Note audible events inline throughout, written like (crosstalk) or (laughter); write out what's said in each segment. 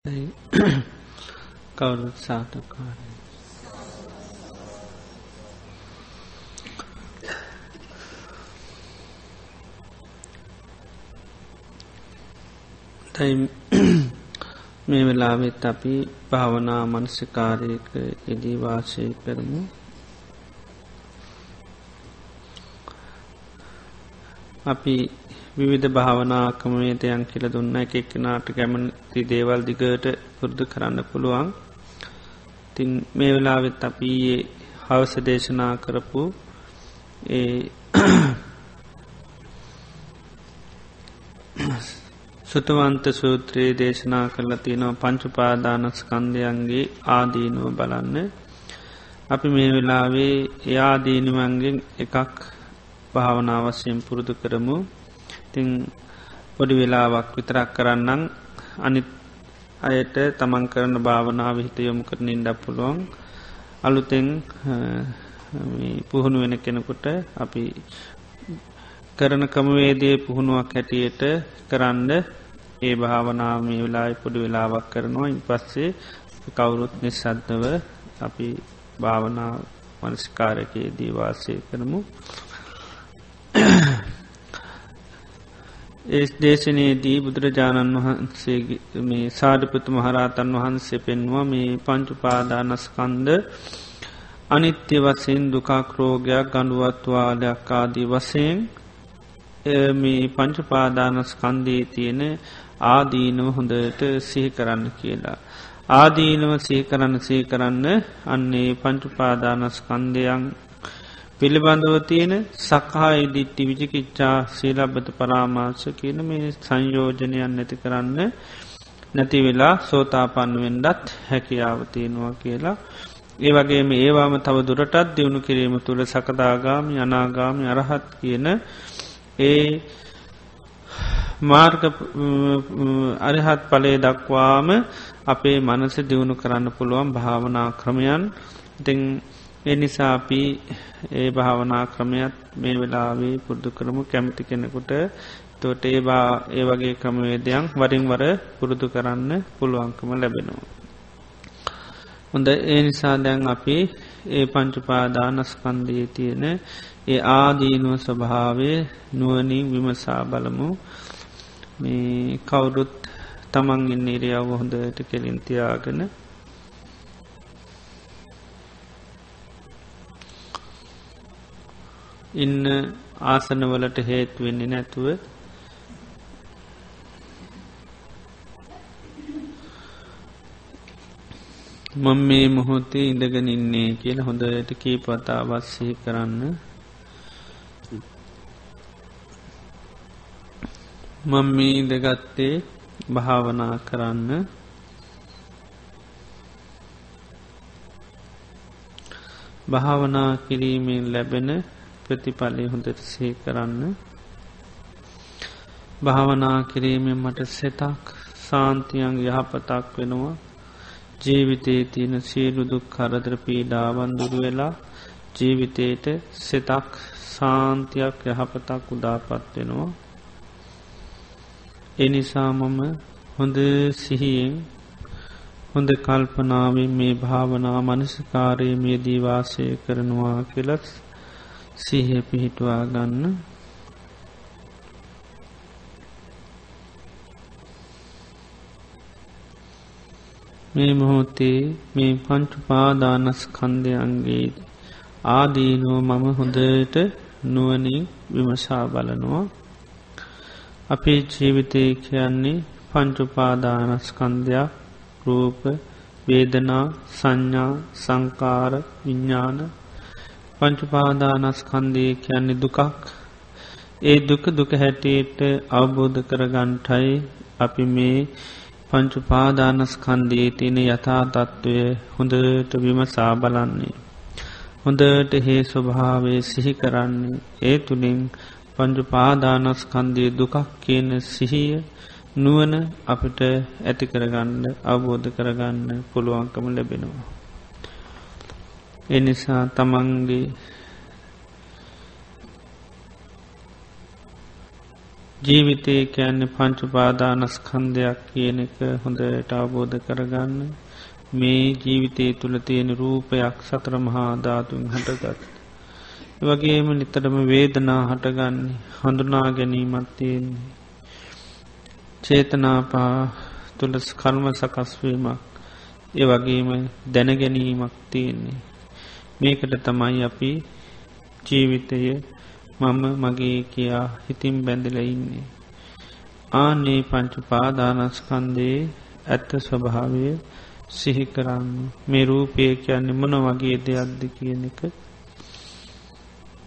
(coughs) කවුරුත් සාටකාරය (coughs) මේ වෙලාවෙත් අපි භාවනා මනසිකාරයක එදී වාශය කරමු. අපි විවිධ භාවනාකමේතයන් කියල දුන්න. එක එක්කනාට කැමති දේවල් දිගට පුරුදු කරන්න පුළුවන්. තින් මේ වෙලාවෙත් අපි හවස දේශනා කරපු ඒ (coughs) සුතවන්ත සූත්‍රයේ දේශනා කරලා තියෙනවා පංචුපාදානස්කන්දයන්ගේ ආදීනුව බලන්න. අපි මේ වෙලාවේ එයාදීනුවන්ගෙන් එකක් භාවනාවස්යෙන් පුරුදු කරමු. තිං පොඩි වෙලාවක් විතරක් කරන්නම්. අනිත් අයට තමන් කරන භාවනාව හිත යොමු කරන ඉඩක් පුළුවන්. අලුතෙන් පුහුණු වෙන කෙනකුට අපි කරන කමවේදේ පුහුණුවක් හැටියට කරන්න ඒ භාවනාව මේ වෙලායි පොඩි වෙලාවක් කරනවා. ඉන් පස්සේ කවුරුත් නිසද්දව අපි භාවනා මනස්කාරකයේ දීවාසය කරමු. ඒ දේශනයේදී බුදුරජාණන් වහන්සේ මේ සාධපතු මහරාතන් වහන්සේ පෙන්වා මේ පංචුපාදානස්කන්ද අනිත්‍ය වසයෙන් දුකාක්‍රෝගයක් ගඩුවත්වාලයක් ආදී වසයෙන් මේ පංචුපාදානස්කන්දී තියෙන ආදීනව හොඳට සිහි කරන්න කියලා. ආදීනව සී කරන්න සී කරන්න අන්නේ පංචුපාදානස්කන්දයන් පිළිබඳව තියෙන සකහා දිට්ටි විජිකිච්චා සීලබ්බත පරාමාශ කියන මේ සංයෝජනයන් නැති කරන්න නැති වෙලා සෝතාපන්නුවෙන්ඩත් හැකියාවතියෙනවා කියලා. ඒ වගේම ඒවාම තව දුරටත් දියුණු කිරීම තුළ සකදාගාම යනාගාම අරහත් කියන ඒ මාර්ග අරහත් පලේ දක්වාම අපේ මනස දියුණු කරන්න පුළුවන් භාවනා ක්‍රමයන් ඉතිං එනිසාපී ඒ භාවනා ක්‍රමයක් මේ වෙලාවේ පුරුදු කරමු කැමති කෙනෙකුට තොට ඒවා ඒ වගේ ක්‍රමවේදයන් වරින් වර පුරුදු කරන්න පුළුවන්කම ලැබෙනවා. හොඳ ඒ නිසා දැන් අපි ඒ පංචුපාදානස්කන්දයේ තියෙන ඒ ආදීනුව ස්වභාවය නුවනින් විමසා බලමු මේ කවුරුත් තමන් ඉන්න ඉරියාව හොඳට කෙලින්තියාගෙන ඉන්න ආසනවලට හේත් වෙන්නේ නැතුව මං මේ මොහොතේ ඉඳගෙන ඉන්නේ කියල හොඳට කීපතා වත්සහි කරන්න. මං මේ ඉඳගත්තේ භාවනා කරන්න. භාවනා කිරීමෙන් ලැබෙන ප්‍රතිඵලය හොඳට සේ කරන්න. භාවනා කිරීමෙන් මට සෙතක් සාන්තියන් යහපතක් වෙනවා. ජීවිතයේ තියෙන සියලුදුක් කරදර පීඩාවන් දුරු වෙලා ජීවිතයට සෙතක් සාන්තියක් යහපතක් උදාපත් වෙනවා. එනිසා මම හොඳ සිහියෙන් හොඳ කල්පනාවෙන් මේ භාවනා මනසකාරයේ මේ දීවාසය කරනවා කෙලත් සිහ පිහිටවා ගන්න. මේ මොහොතේ මේ පංචුපාදානස්කන්දයන්ගේ ආදීනුව මම හොඳට නුවනින් විමසා බලනවා. අපේ ජීවිතය කියන්නේ පංචුපාදානස්කන්ධයක් රූප වේදනා සංඥා සංකාර විඤ්ඥාන පංචුපාදානස්කන්දය කියන්නේ දුකක් ඒ දුක දුක හැටියට අවබෝධ කරගන්ටයි අපි මේ පංචුපාදානස්කන්දයේ තියෙන යථා තත්ත්වය හොඳට විමසා බලන්නේ. හොඳට හේ ස්වභාවේ සිහි කරන්නේ ඒ තුළින් පංචුපාදානස්කන්දය දුකක් කියන සිහිය නුවන අපිට ඇති කරගන්න අවබෝධ කරගන්න පුළුවන්කම ලැබෙනවා. එනිසා තමන්ගේ ජීවිතය කියන්නේ පංචුපාදානස්කන්දයක් කියන එක හොඳට අවබෝධ කරගන්න මේ ජීවිතය තුළ තියෙන රූපයක් සතර මහා ධාතුන් හටගත්. වගේම නිතරම වේදනා හටගන්නේ හඳුනා ගැනීමත් තියෙන්නේ. චේතනාපා තුළ කර්ම සකස්වීමක් ඒ වගේම දැනගැනීමක් තියෙන්නේ. මේකට තමයි අපි ජීවිතය මම මගේ කියා හිතින් බැඳල ඉන්නේ. ආනේ පංචු පාදානස්කන්දයේ ඇත්ත ස්වභාවය සිහි කරන්න. මේ රූපය කියන්නේ මොන වගේ දෙයක්ද කියන එක.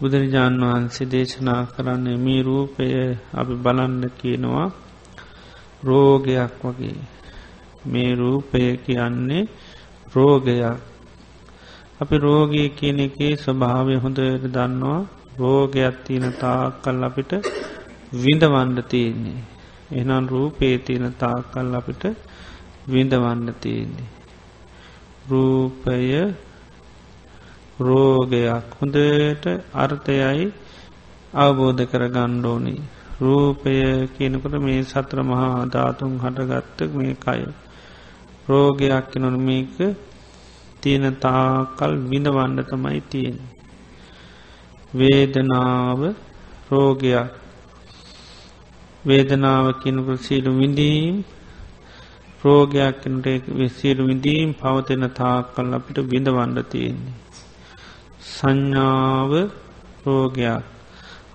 බුදුරජාණන් වහන්සේ දේශනා කරන්නේ මේ රූපය අපි බලන්න කියනවා රෝගයක් වගේ. මේ රූපය කියන්නේ රෝගයක්. අපි රෝගය කියන එකේ ස්වභාවය හොඳට දන්නවා. රෝගයක් තියෙන තාකල් අපිට විඳවන්න තියෙන්නේ. එනම් රූපේ තියෙන තාකල් අපිට විඳවන්න තියෙන්නේ. රූපය රෝගයක් හොඳට අර්ථයයි අවබෝධ කර ගණ්ඩෝනි රූපය කියනකට මේ සත්‍ර මහා ධාතුන් හටගත්ත මේ කය. රෝගයක් නොන මේක තියෙන තාකල් විඳවන්න තමයි තියෙන. වේදනාව රෝගයක් වේදනාව කියනකට සීලු විඳීම් රෝගයක් කනට සියලු විඳීම් පවතින තාකල් අපිට බිඳවන්න තියෙන්නේ. සංඥාව රෝගයක්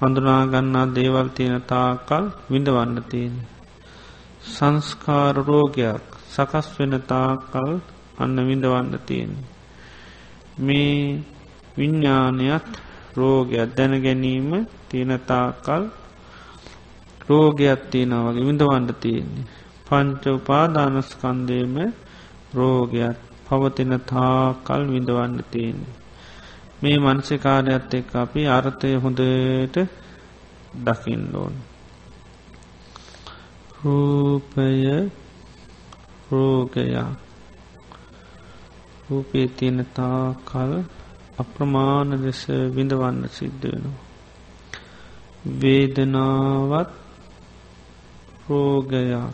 හඳුනාගන්නා දේවල් තියෙන තාකල් විඳවන්න තියෙන. සංස්කාර රෝගයක් සකස් වෙන තාකල් අන්න විඳවන්න තියෙන. මේ විඤ්ඥානයත් රෝගයක් දැන ගැනීම තියෙන තාකල් රෝගයක් තියෙන වගේ විඳවන්න තියෙන්නේ. පංච උපාදානස්කන්දේම රෝගයක් පවතින තාකල් විඳවන්න තියෙන්නේ. මේ මනසිකාරයත් එක් අපි අර්ථය හොඳට දකිින්ලෝන්. රූපය රෝගයා රූපේ තියෙනතා කල් අප්‍රමාණ ලෙස විඳවන්න සිද්ධ වෙනවා. වේදනාවත් රෝගයා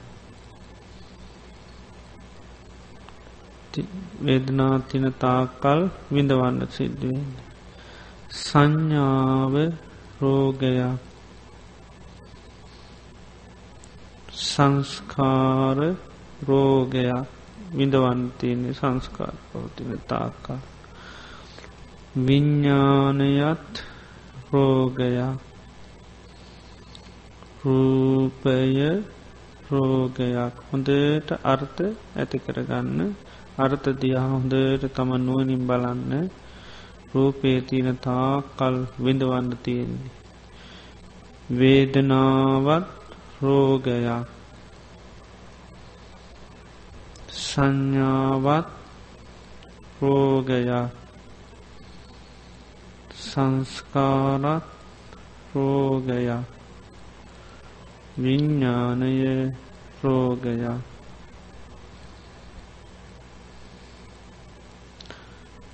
වේදනා තින තාකල් විඳවන්න සිද්ධුවෙන්. සංඥාව රෝගයක් සංස්කාර රෝගයක් විඳවන්තියන්නේ සංස්කාර පවතින තාකා. විඤ්ඥානයත් රෝගයක්. රූපය රෝගයක්. හොඳට අර්ථ ඇති කරගන්න. අර්ථ දියා හොඳට තම නුවනින් බලන්න. රූපේ තියන තා කල් විඳවන්න තියෙන්නේ. වේදනාවත් රෝගයක්. සංඥාවත් රෝගයක්. සංස්කාරත් රෝගයක්. විඤ්ඥානය රෝගයක්.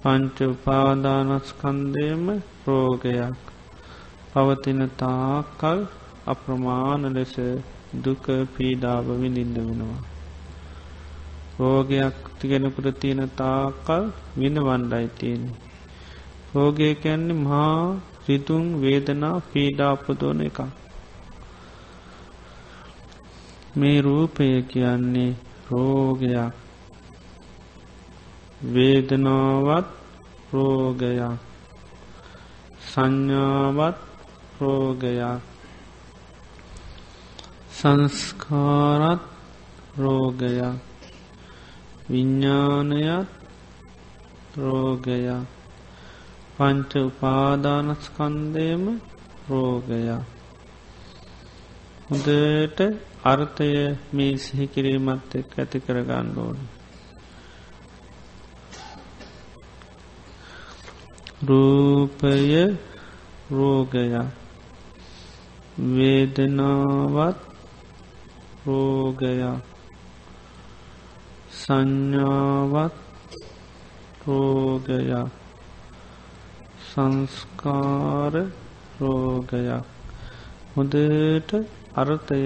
පංච උපාදානස්කන්දයම රෝගයක්. පවතින තාකල් අප්‍රමාණ ලෙස දුක පීඩාව විඳින්ද වෙනවා. රෝගයක් තිගෙනකුට තියෙන තාකල් වින වණ්ඩයි තියෙන. රෝගය කැන්නේ මහා රිතුන් වේදනා පීඩාපදෝන එක. මේ රූපය කියන්නේ රෝගයක් වේදනාවත් රෝගයක් සංඥාවත් රෝගයක් සංස්කාරත් රෝගයක් විඤ්ඥානයත් රෝගයක් පංච උපාදානස්කන්දයම රෝගයක් හොඳට අර්ථය මේ සිහිකිරීමත් එක් ඇති කරගන්න ඕන. රූපය රෝගයක් වේදනාවත් රෝගයක්. සංඥාවත් රෝගයක් සංස්කාර රෝගයක් හොදට අර්ථය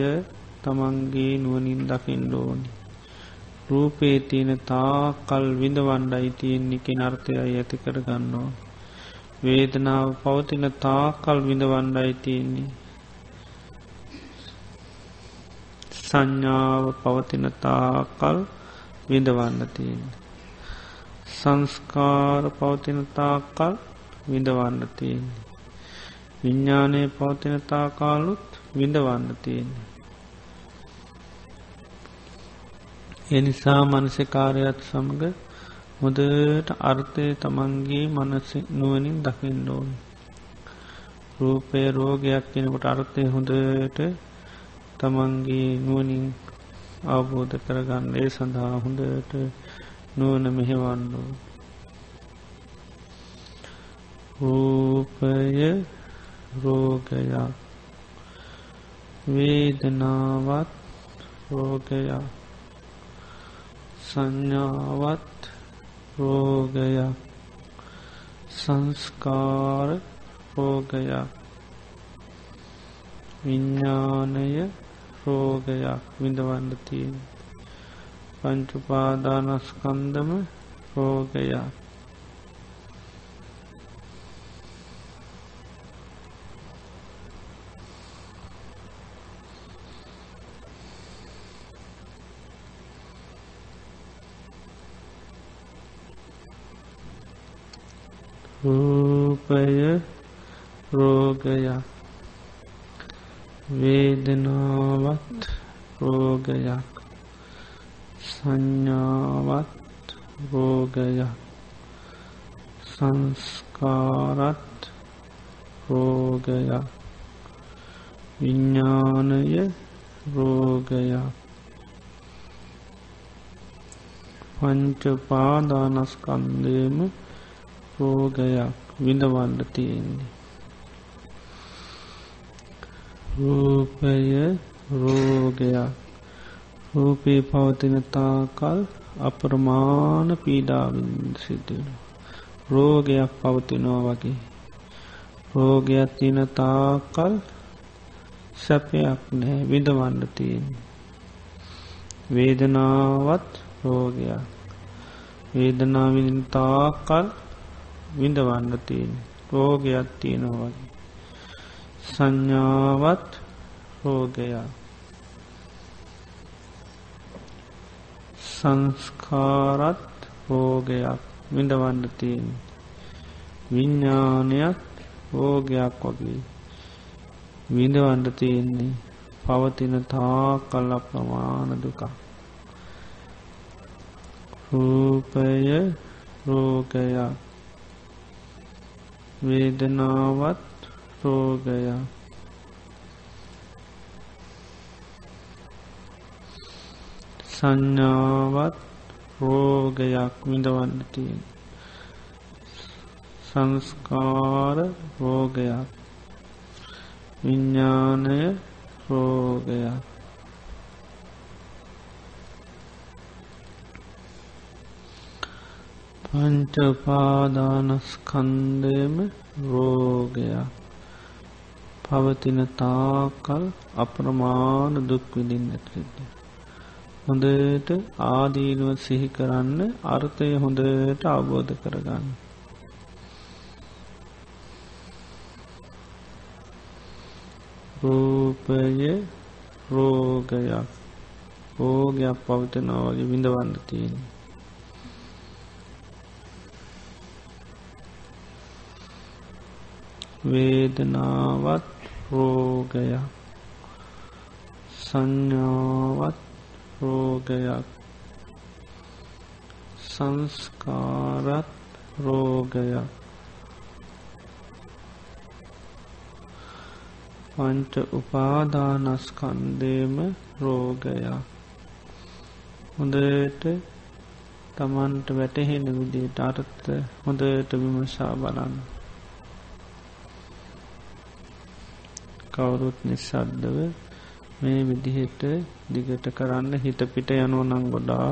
තමන්ගේ නුවනින් දකිින්ඩෝනි. රූපේ තියෙන තා කල් විඳවන්ඩයි තියෙන්නේ කෙනර්ථයයි ඇති කර ගන්නවා. වේදනාව පවතින තා කල් විඳවන්ඩයි තියෙන්නේ. සංඥාව පවතින තාකල් විඳවන්න තියෙන. සංස්කාර පවතින තාකල් විඳවන්න තියෙන්නේ. විඤ්ඥානය පවතින තාකාලුත් විඳවන්න තියෙන්නේ. එනිසා මනසකාරයත් සමඟ හොදට අර්ථය තමන්ගේ මනස නුවනින් දකිින්ඩෝන්. රූපය රෝගයක් කෙනකට අර්ථය හොඳට තමන්ගේ නුවනින් අවබෝධ කරගන්න. ඒ සඳහා හොඳට නුවන මෙහෙවන්නෝ. රූපය රෝගයක්. වේදනාවත් රෝගයක්. සංඥාවත් රෝගයක්. සංස්කාර රෝගයක්. විඤ්ඥානය රෝගයක් විඳවන්න තියෙන් පංචුපාදානස්කන්දම රෝගයක්. රූපය රෝගයක්. වේදනාවත් රෝගයක් සංඥාවත් රෝගයක් සංස්කාරත් රෝගයක් විඤ්ඥානය රෝගයක් පංචපාදානස්කන්දේම රෝගයක් විඳවන්න තියෙන්නේ. රූපය රෝගයක් රූපී පවතින තාකල් අපරමාන පීඩාවින් සිදුවෙන. රෝගයක් පවතිනවා වගේ. රෝගයක් තින තාකල් සැපයක් නෑ විඳවන්න තියෙන්. වේදනාවත් රෝගයක්. වේදනාවින් තාකල් විඳවන්න තියෙන රෝගයක් තියෙනවා වගේ. සංඥාවත් රෝගයක්. සංස්කාරත් රෝගයක් විඳවන්න තියෙන. විඤ්ඥානයක් රෝගයක් වගේ. විඳවන්ඩ තියෙන්නේ පවතින තා කල්ල ප්‍රමාණ දුකා. රූපය රෝගයක් වේදනාවත් රෝගයක් සංඥාවත් රෝගයක් විඳවන්න තියෙන සංස්කාර රෝගයක් විඤ්ඥානය රෝගයක් පංචපාදානස්කන්දයම රෝගයක් පවතින තාකල් අප්‍රමාණ දුක් විදින්න ඇතිද. හොඳට ආදීනුව සිහි කරන්න අර්ථය හොඳට අවබෝධ කරගන්න. රූපය රෝගයක් රෝගයක් පවතනාවගේ විඳවන්න තියෙන. වේදනාවත් රෝගයක්. සංඥාවත් රෝගයක්. සංස්කාරත් රෝගයක්. පංච උපාදානස්කන්දේම රෝගයක්. හොඳට තමන්ට වැටහෙන විදිට අර්ථ හොඳට විමසා බලන්න. කවුරුත් නිසද්දව මේ විදිහට දිගට කරන්න හිත පිට යනෝ නං ගොඩා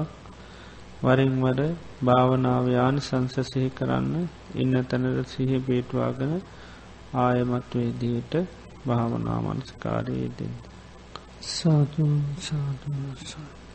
වරින්වර භාවනාවයාන සංසසිහි කරන්න ඉන්න තැනට සිහ පේටවාගෙන ආයමත් වේදියට භාවනාමනස්කාරයේදෙන් සාතුන් සාතුන් සාතු